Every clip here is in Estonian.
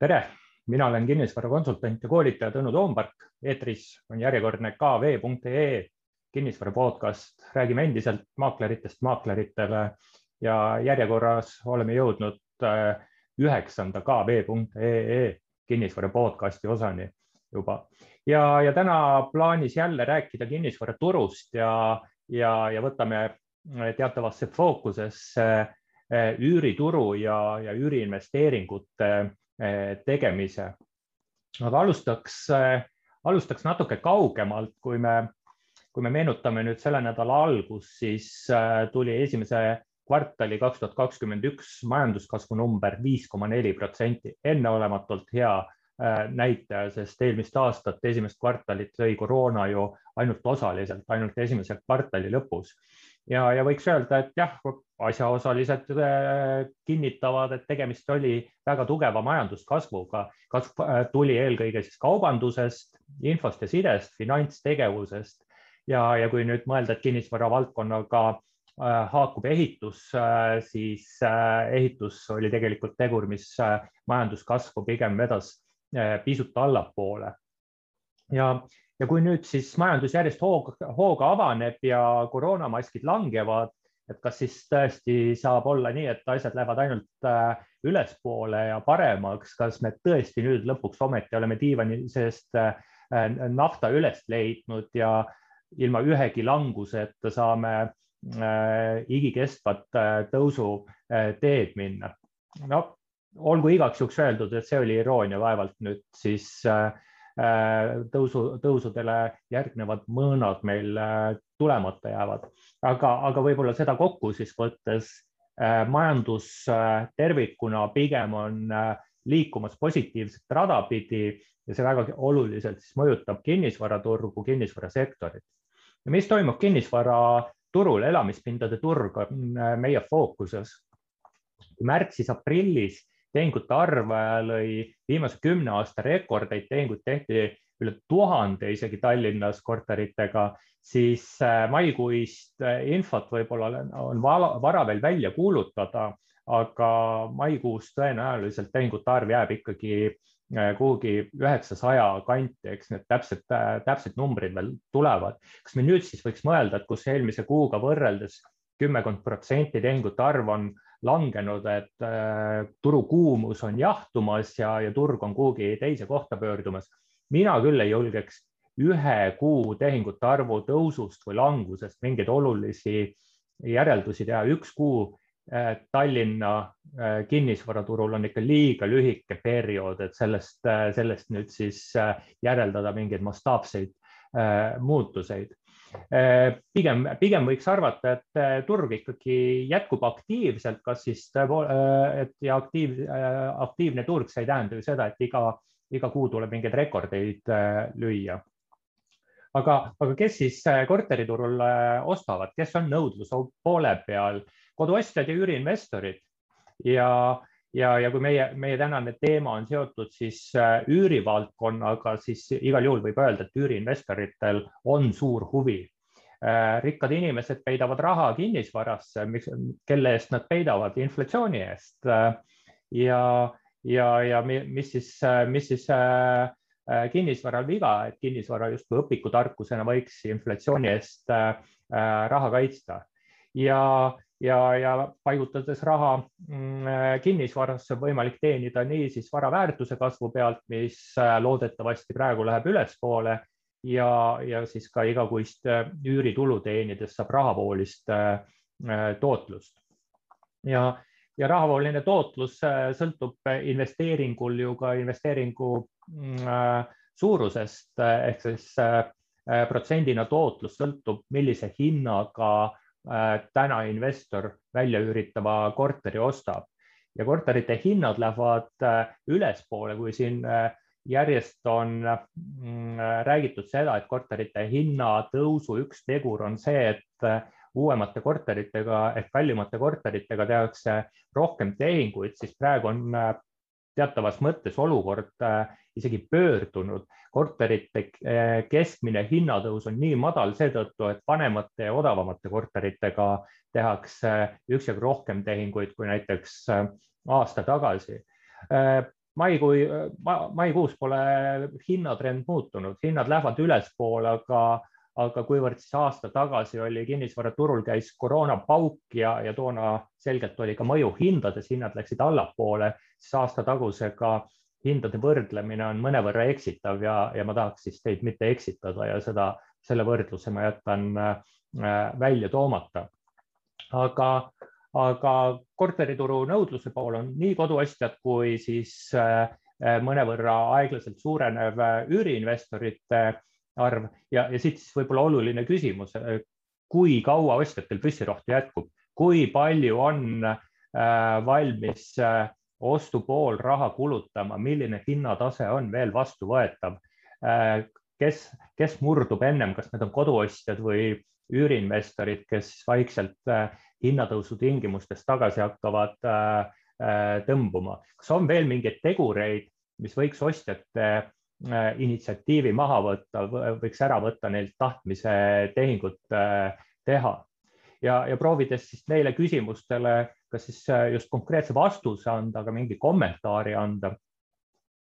tere, mina olen kinnisvarakonsultant ja koolitaja Tõnu Toompark. eetris on järjekordne kv.ee kinnisvara podcast, räägime endiselt maakleritest maakleritele ja järjekorras oleme jõudnud äh, üheksanda kv.ee kinnisvara podcasti osani juba. Ja, ja täna plaanis jälle rääkida kinnisvaraturust ja, ja, ja võtame teatavasse fookusesse äh, üürituru ja, ja üüriinvesteeringute tegemise. aga alustaks, eh, alustaks natuke kaugemalt, kui me, kui me meenutame nüüd selle nädala algust, siis eh, tuli esimese kvartali kaks tuhat kakskümmend üks majanduskasvu number viis koma neli protsenti, enneolematult hea näitaja, sest eelmist aastat esimest kvartalit lõi koroona ju ainult osaliselt, ainult esimese kvartali lõpus ja, ja võiks öelda, et jah, asjaosalised äh, kinnitavad, et tegemist oli väga tugeva majanduskasvuga. kasv äh, tuli eelkõige siis kaubandusest, infost ja sidest, finantstegevusest ja, ja kui nüüd mõelda, et kinnisvara valdkonnaga äh, haakub ehitus, siis ehitus oli tegelikult tegur, mis majanduskasvu pigem vedas pisut allapoole. ja, ja kui nüüd siis majandus järjest hooga, hooga avaneb ja koroonamaskid langevad, et kas siis tõesti saab olla nii, et asjad lähevad ainult äh, ülespoole ja paremaks, kas me tõesti nüüd lõpuks ometi oleme diivani seest äh, nafta üles leidnud ja ilma ühegi languseta saame äh, igikestvat tõusuteed minna. no olgu igaks juhuks öeldud, et see oli iroonia, vaevalt nüüd siis Äh, tõusu, tõusudele järgnevad mõõnad meil äh, tulemata jäävad. aga, aga võib-olla seda kokku siis võttes äh, majandus tervikuna pigem on liikumas positiivset rada pidi ja see väga oluliselt siis mõjutab kinnisvaraturgu, kinnisvarasektorit. mis toimub kinnisvaraturul, elamispindade turg on meie fookuses. märtsis-aprillis tehingute arv lõi viimase kümne aasta rekordeid, tehinguid tehti üle tuhande isegi Tallinnas korteritega, siis äh, maikuist äh, infot võib-olla on vara veel välja kuulutada, aga maikuus tõenäoliselt tehingute arv jääb ikkagi äh, kuhugi üheksasaja kanti, eks need täpsed, täpsed numbrid veel tulevad. kas me nüüd siis võiks mõelda, et kus eelmise kuuga võrreldes kümmekond protsenti tehingute arv on langenud, et äh, turu kuumus on jahtumas ja, ja turg on kuhugi teise kohta pöördumas. mina küll ei julgeks ühe kuu tehingute arvu tõusust või langusest mingeid olulisi järeldusi teha. üks kuu äh, Tallinna äh, kinnisvaraturul on ikka liiga lühike periood, et sellest, sellest nüüd siis järeldada mingeid mastaapseid muutuseid pigem, pigem võiks arvata, et äh, turg ikkagi jätkub aktiivselt, kas siis tõepoolest, äh, et ja aktiiv, aktiivne turg, see ei tähenda ju seda, et iga, iga kuu tuleb mingeid rekordeid lüüa. aga, aga kes siis korteriturul ostavad, kes on nõudluse poole peal? koduostjad ja üüriinvestorid ja ja, ja kui meie, meie tänane teema on seotud siis äh, üürivaldkonnaga, siis igal juhul võib öelda, et üüriinvestoritel on suur huvi. Äh, rikkad inimesed peidavad raha kinnisvarasse, kelle eest nad peidavad, inflatsiooni eest. Äh, ja, ja, ja mis siis, mis siis kinnisvaral viga, et kinnisvara justkui õpikutarkusena võiks inflatsiooni eest raha kaitsta ja ja, ja paigutades raha mm, kinnisvarasse on võimalik teenida nii siis vara väärtuse kasvu pealt, mis äh, loodetavasti praegu läheb ülespoole ja, ja siis ka igakuist äh, üüritulu teenides saab rahavoolist äh, tootlust. ja, ja rahavooline tootlus sõltub investeeringul ju ka investeeringu mm, suurusest ehk siis protsendina tootlus sõltub, millise hinnaga Äh, täna investor välja üüritava korteri ostab. Ja korterite hinnad lähevad äh, ülespoole, kui siin äh, järjest on mm, räägitud seda, et korterite hinna tõusu üks tegur on see, et uuemate korteritega ehk kallimate korteritega tehakse rohkem tehinguid, siis praegu on teatavas mõttes olukord isegi pöördunud korterite eh, keskmine hinnatõus on nii madal seetõttu, et vanemate ja odavamate korteritega tehakse üksjagu rohkem tehinguid kui näiteks aasta tagasi. Maikuu ma,, maikuus pole hinnatrend muutunud, hinnad lähevad ülespoole, aga, aga kuivõrd siis aasta tagasi oli kinnisvaraturul käis koroonapauk ja, ja toona selgelt oli ka mõju hindades, hinnad läksid allapoole, siis aasta tagusega hindade võrdlemine on mõnevõrra eksitav ja, ja ma tahaks siis teid mitte eksitada ja seda, selle võrdluse ma jätan äh, välja toomata. aga aga korterituru nõudluse pool on nii koduostjad kui siis äh, mõnevõrra aeglaselt suurenev äh, üüriinvestorite arv. Ja, ja siit siis võib-olla oluline küsimus, äh, kui kaua ostjatel püssirohtu jätkub, kui palju on valmis ostupool raha kulutama, milline hinnatase on veel vastuvõetav, kes, kes murdub ennem, kas need on koduostjad või üüriinvestorid, kes vaikselt hinnatõusu tingimustes tagasi hakkavad äh, äh, tõmbuma. kas on veel mingeid tegureid, mis võiks ostjate äh, initsiatiivi maha võtta, võiks ära võtta neilt tahtmise tehingut teha. Ja, ja proovides siis neile küsimustele, kas siis just konkreetse vastuse anda, aga mingi kommentaari anda,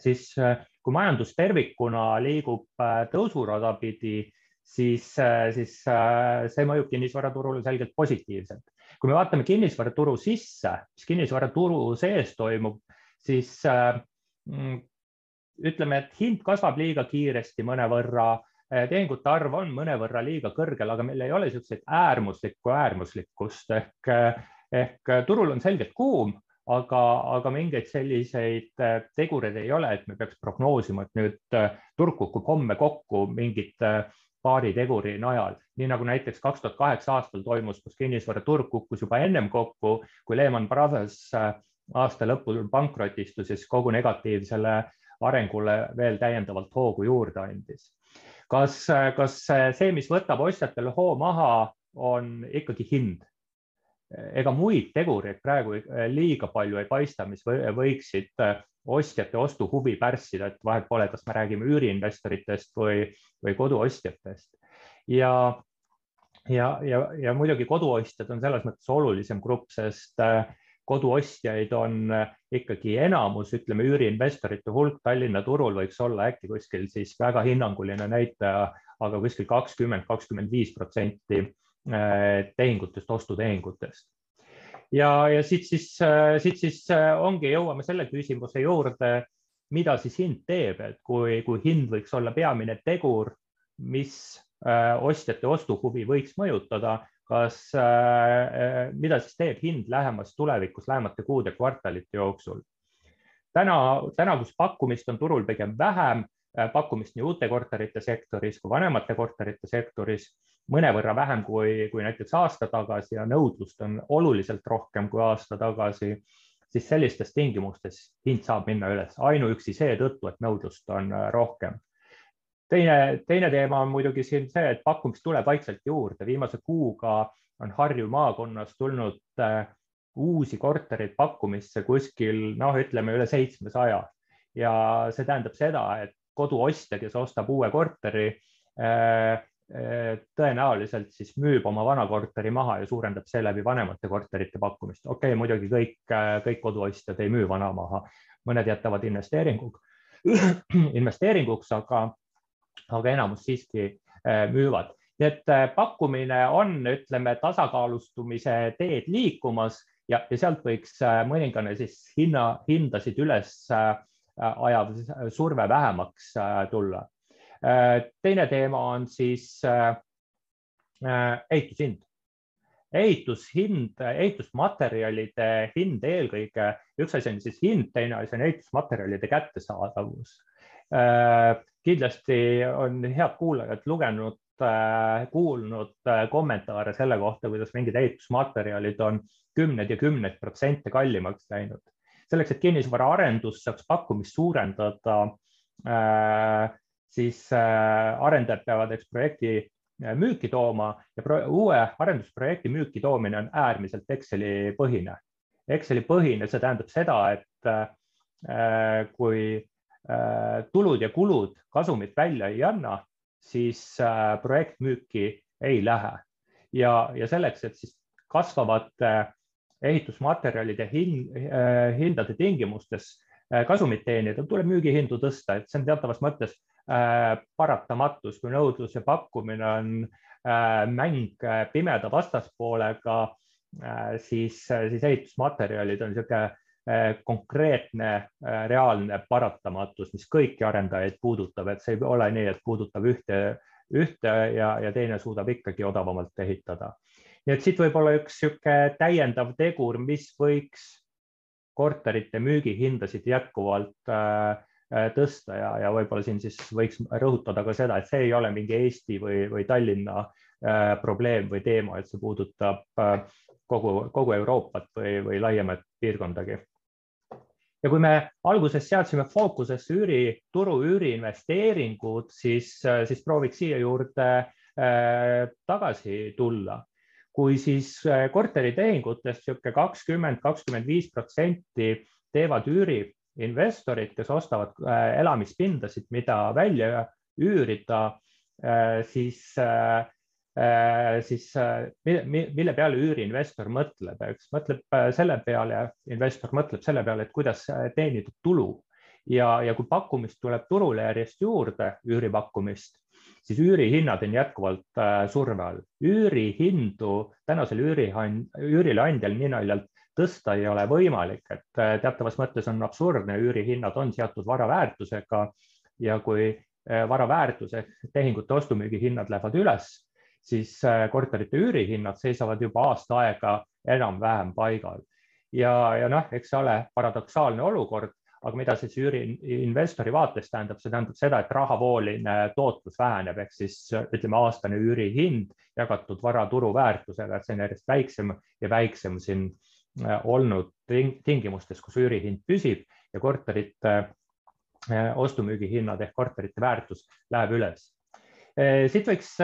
siis kui majandus tervikuna liigub tõusurada pidi, siis, siis see mõjub kinnisvaraturule selgelt positiivselt. Kui me vaatame kinnisvaraturu sisse, mis kinnisvaraturu sees toimub, siis äh, mm, ütleme, et hind kasvab liiga kiiresti mõnevõrra, äh, tehingute arv on mõnevõrra liiga kõrgel, aga meil ei ole niisuguseid äärmuslikku äärmuslikkust. Ehk, äh, ehk turul on selgelt kuum, aga, aga mingeid selliseid tegureid ei ole, et me peaks prognoosima, et nüüd turg kukub homme kokku mingite paari teguri najal, nii nagu näiteks kaks tuhat kaheksa aastal toimus, kus kinnisvaraturg kukkus juba ennem kokku, kui Lehman Brothers äh, aasta lõpul pankrotistus, siis kogu negatiivsele arengule veel täiendavalt hoogu juurde andis. kas, kas see, mis võtab ostjatel hoo maha, on ikkagi hind? ega muid tegureid praegu äh, liiga palju ei paista, mis võiksid ostjate ostuhuvi pärssida, et vahet pole, kas me räägime üüriinvestoritest või, või koduostjatest. ja, ja, ja, ja muidugi koduostjad on selles mõttes olulisem grupp, sest äh, koduostjaid on äh, ikkagi enamus, ütleme üüriinvestorite hulk Tallinna turul võiks olla äkki kuskil siis väga hinnanguline näitaja, aga kuskil kakskümmend, kakskümmend viis protsenti äh, tehingutest, ostutehingutest. Ja, ja siit siis, äh, siit siis ongi, jõuame selle küsimuse juurde, mida siis hind teeb, et kui, kui hind võiks olla peamine tegur, mis ostjate ostuhuvi võiks mõjutada, kas, mida siis teeb hind lähemas tulevikus, lähemate kuude, kvartalite jooksul? täna, täna, kus pakkumist on turul pigem vähem, pakkumist nii uute korterite sektoris kui vanemate korterite sektoris, mõnevõrra vähem kui, kui näiteks aasta tagasi ja nõudlust on oluliselt rohkem kui aasta tagasi, siis sellistes tingimustes hind saab minna üles ainuüksi seetõttu, et nõudlust on äh, rohkem. Teine, teine teema on muidugi siin see, et pakkumist tuleb vaikselt juurde, viimase kuuga on Harju maakonnas tulnud äh, uusi kortereid pakkumisse kuskil noh, ütleme üle seitsmesaja. Ja see tähendab seda, et koduostja, kes ostab uue korteri äh, tõenäoliselt siis müüb oma vana korteri maha ja suurendab seeläbi vanemate korterite pakkumist. okei okay,, muidugi kõik, kõik koduostjad ei müü vana maha, mõned jätavad investeeringu, investeeringuks, aga, aga enamus siiski eh, müüvad. nii et eh, pakkumine on, ütleme, tasakaalustumise teed liikumas ja, ja sealt võiks eh, mõningane siis hinna, hindasid üles ajav surve vähemaks tulla Äh, teine teema on siis äh, äh, ehitushind. ehitushind, ehitusmaterjalide hind eelkõige, üks asi on siis hind, teine asi on ehitusmaterjalide kättesaadavus. Kindlasti on head kuulajad lugenud, kuulnud kommentaare selle kohta, kuidas mingid ehitusmaterjalid on kümneid ja kümneid protsente kallimaks läinud. selleks, et kinnisvaraarendus saaks pakkumist suurendada siis äh, arendajad peavad, eks, projekti äh, müüki tooma ja uue arendusprojekti müüki toomine on äärmiselt Exceli põhine. Exceli põhine, see tähendab seda, et äh, kui tulud ja kulud kasumit välja ei anna, siis projekt müüki ei lähe. Ja, ja selleks, et siis kasvavate ehitusmaterjalide hind, hindade tingimustes kasumit teenida, tuleb müügihindu tõsta, et see on teatavas mõttes paratamatus, kui nõudlus ja pakkumine on mäng pimeda vastaspoolega, siis, siis ehitusmaterjalid on niisugune konkreetne reaalne paratamatus, mis kõiki arendajaid puudutab, et see ei ole nii, et puudutab ühte, ühte ja, ja teine suudab ikkagi odavamalt ehitada nii et siit võib-olla üks niisugune täiendav tegur, mis võiks korterite müügihindasid jätkuvalt äh, äh, tõsta ja, ja võib-olla siin siis võiks rõhutada ka seda, et see ei ole mingi Eesti või, või Tallinna äh, probleem või teema, et see puudutab kogu, kogu Euroopat või, või laiemat piirkondagi. Ja kui me alguses seadsime fookusesse üürituru, üüriinvesteeringud, siis, siis prooviks siia juurde tagasi tulla. Kui siis äh, korteritehingutest niisugune kakskümmend, kakskümmend viis protsenti teevad üüriinvestorid, kes ostavad äh, elamispindasid, mida välja üürida, äh, siis, siis mille peale üüriinvestor mõtleb, eks? Mõtleb selle peale, investor mõtleb selle peale, et kuidas teenida tulu. Ja, ja kui pakkumist tuleb turule järjest juurde, üüripakkumist, siis üürihinnad on jätkuvalt äh, surve all. üürihindu tänasel üürileandjal nii naljalt tõsta ei ole võimalik, et äh, teatavas mõttes on absurdne, üürihinnad on seotud vara väärtusega ja kui äh, vara väärtus ehk tehingute ostu-müügi hinnad lähevad üles, siis korterite üürihinnad seisavad juba aasta aega enam-vähem paigal. ja, ja noh, eks see ole paradoksaalne olukord, aga mida siis üüriinvestori vaates tähendab, see tähendab seda, et rahavooline tootlus väheneb, ehk siis ütleme, aastane üürihind jagatud vara turuväärtusega, et see on järjest väiksem ja väiksem siin äh, olnud tingimustes, kus üürihind püsib ja korterite äh, ostu-müügihinnad ehk korterite väärtus läheb üles. Äh, siit võiks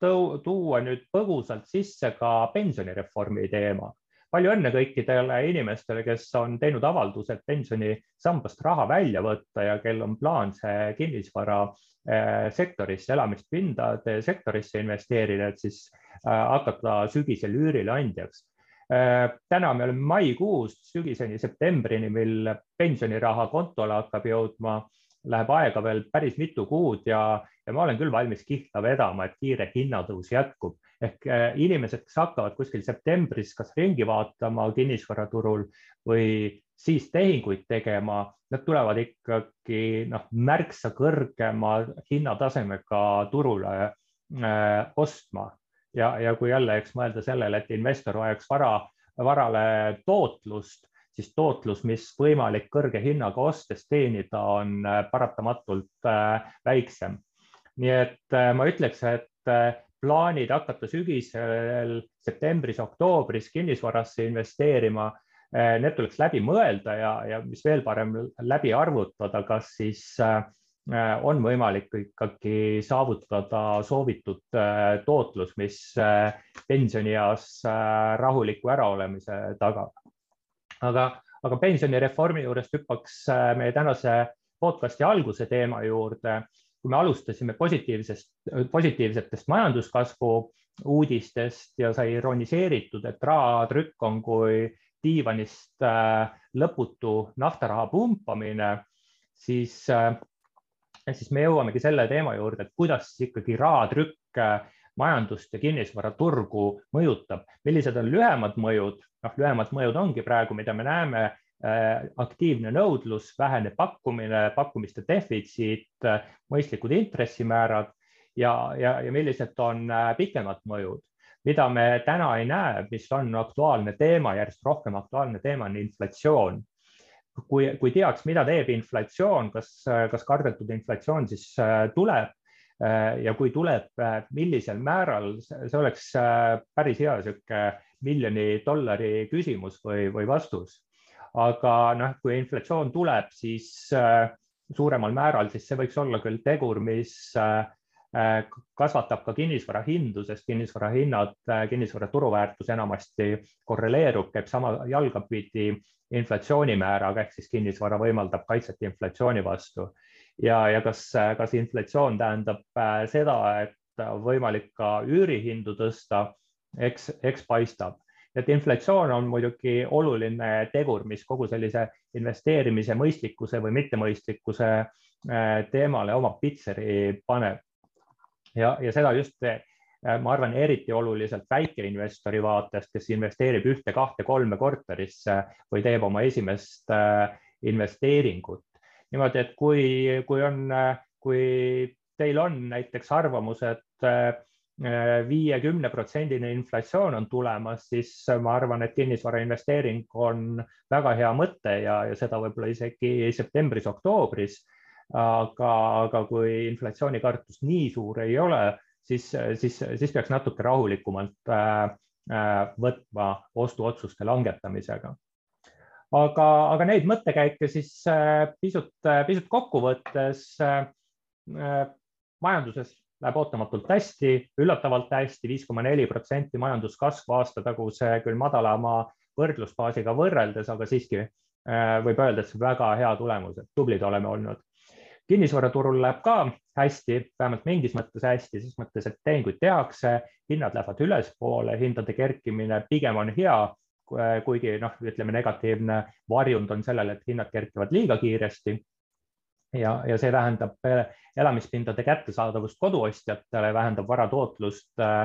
tuua nüüd põgusalt sisse ka pensionireformi teema palju õnne kõikidele inimestele, kes on teinud avaldused pensionisambast raha välja võtta ja kel on plaan see kinnisvara eh, sektorisse, elamispindade sektorisse investeerida, et siis eh, hakata sügisel üürileandjaks. Eh, täna me oleme maikuus sügiseni septembrini, mil pensioniraha kontole hakkab jõudma läheb aega veel päris mitu kuud ja, ja ma olen küll valmis kihla vedama, et kiire hinnatõus jätkub. Ehk äh, inimesed, kes hakkavad kuskil septembris kas ringi vaatama kinnisvaraturul või siis tehinguid tegema, nad tulevad ikkagi noh, märksa kõrgema hinnatasemega turule äh, ostma. Ja, ja kui jälle, eks mõelda sellele, et investor vajaks vara, varale tootlust, siis tootlus, mis võimalik kõrge hinnaga ostes teenida, on äh, paratamatult väiksem. nii et ma ütleks, et plaanid hakata sügisel septembris-oktoobris kinnisvarasse investeerima, need tuleks läbi mõelda ja, ja mis veel parem, läbi arvutada, kas siis on võimalik ikkagi saavutada soovitud tootlus, mis pensionieas rahuliku äraolemise tagab. Aga, aga pensionireformi juurest hüppaks meie tänase podcasti alguse teema juurde. Kui me alustasime positiivsest, positiivsetest majanduskasvu uudistest ja sai ironiseeritud, et rahatrükk on kui diivanist äh, lõputu naftaraha pumpamine, siis, äh, siis me jõuamegi selle teema juurde, et kuidas ikkagi rahatrükk äh, majandust ja kinnisvaraturgu mõjutab, millised on lühemad mõjud, noh, lühemad mõjud ongi praegu, mida me näeme Äh, aktiivne nõudlus, vähene pakkumine, pakkumiste defitsiit, äh, mõistlikud intressimäärad ja, ja, ja millised on äh, pikemad mõjud, mida me täna ei näe, mis on aktuaalne teema, järjest rohkem aktuaalne teema on inflatsioon. kui, kui teaks, mida teeb inflatsioon, kas, kas kardetud inflatsioon siis tuleb ja kui tuleb, millisel määral, see oleks päris hea niisugune miljoni dollari küsimus või, või vastus aga noh, kui inflatsioon tuleb, siis äh, suuremal määral, siis see võiks olla küll tegur, mis äh, äh, kasvatab ka kinnisvara hindu, sest kinnisvara hinnad, kinnisvara turuväärtus enamasti korreleerub, käib sama jalgapidi inflatsioonimääraga ehk siis kinnisvara võimaldab kaitset inflatsiooni vastu. Ja, ja kas, kas inflatsioon tähendab seda, et võimalik ka üürihindu tõsta, eks, eks paistab et inflatsioon on muidugi oluline tegur, mis kogu sellise investeerimise mõistlikkuse või mittemõistlikkuse teemale oma pitseri paneb. ja, ja seda just ma arvan, eriti oluliselt väikeinvestori vaatest, kes investeerib ühte, kahte, kolme korterisse või teeb oma esimest investeeringut. Niimoodi, et kui, kui on, kui teil on näiteks arvamus, et viiekümne protsendine inflatsioon on tulemas, siis ma arvan, et kinnisvara investeering on väga hea mõte ja, ja seda võib-olla isegi septembris-oktoobris. aga, aga kui inflatsioonikartus nii suur ei ole, siis, siis, siis peaks natuke rahulikumalt äh, äh, võtma ostuotsuste langetamisega aga, aga neid mõttekäike siis äh, pisut, pisut kokkuvõttes majanduses läheb ootamatult hästi, üllatavalt hästi, viis koma neli protsenti majanduskasvu aasta taguse küll madalama võrdlusbaasiga võrreldes, aga siiski võib öelda, et see väga hea tulemus, et tublid oleme olnud. kinnisvaraturul läheb ka hästi, vähemalt mingis mõttes hästi, ses mõttes, et tehinguid tehakse, hinnad lähevad ülespoole, hindade kerkimine pigem on hea, kuigi noh, ütleme negatiivne varjund on sellele, et hinnad kerkivad liiga kiiresti ja, ja see vähendab äh, elamispindade kättesaadavust koduostjatele, vähendab varatootlust äh,,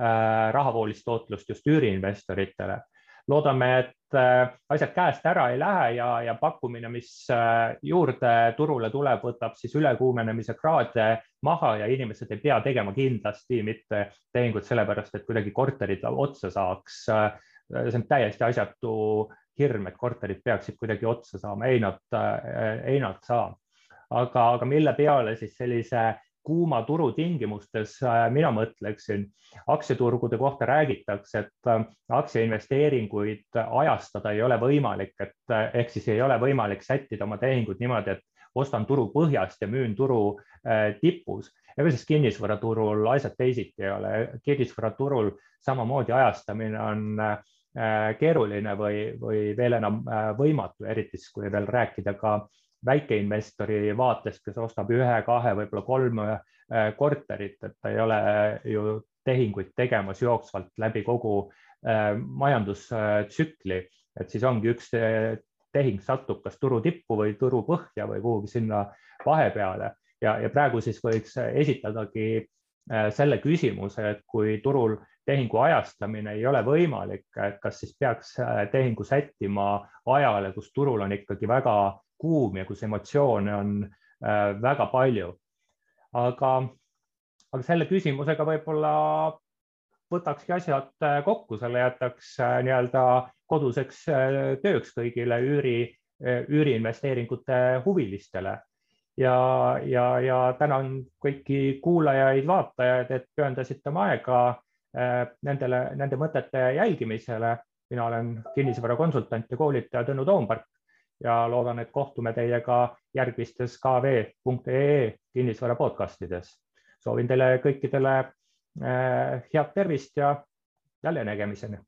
äh rahavoolist tootlust just üüriinvestoritele. loodame, et äh, asjad käest ära ei lähe ja, ja pakkumine, mis äh, juurde turule tuleb, võtab siis ülekuumenemise kraade maha ja inimesed ei pea tegema kindlasti mitte tehingut sellepärast, et kuidagi korterid otsa saaks. See on täiesti asjatu hirm, et korterid peaksid kuidagi otsa saama, ei nad, ei nad saa. Aga, aga mille peale siis sellise kuuma turu tingimustes äh, mina mõtleksin, aktsiaturgude kohta räägitakse, et äh, aktsiainvesteeringuid ajastada ei ole võimalik, et äh, ehk siis ei ole võimalik sättida oma tehingud niimoodi, et ostan turu põhjast ja müün turu tipus. ega siis kinnisvaraturul asjad teisiti ei ole, kinnisvaraturul samamoodi ajastamine on keeruline või, või veel enam võimatu, eriti siis kui veel rääkida ka väikeinvestori vaatest, kes ostab ühe, kahe, võib-olla kolm äh, korterit, et ta ei ole ju tehinguid tegemas jooksvalt läbi kogu äh, majandustsükli, et siis ongi üks äh, tehing satub kas turu tippu või turu põhja või kuhugi sinna vahepeale. Ja, ja praegu siis võiks esitadagi selle küsimuse, et kui turul tehingu ajastamine ei ole võimalik, et kas siis peaks tehingu sättima ajale, kus turul on ikkagi väga kuum ja kus emotsioone on äh, väga palju. aga, aga selle küsimusega võib-olla võtakski asjad äh, kokku, selle jätaks äh, nii-öelda koduseks tööks kõigile üüri, üüriinvesteeringute huvilistele. ja, ja, ja tänan kõiki kuulajaid-vaatajaid, et pühendasite oma aega nendele, nende mõtete jälgimisele. mina olen kinnisvarakonsultant ja koolitaja Tõnu Toompark ja loodan, et kohtume teiega järgmistes kv.ee kinnisvara podcastides. soovin teile kõikidele äh, head tervist ja jälle nägemiseni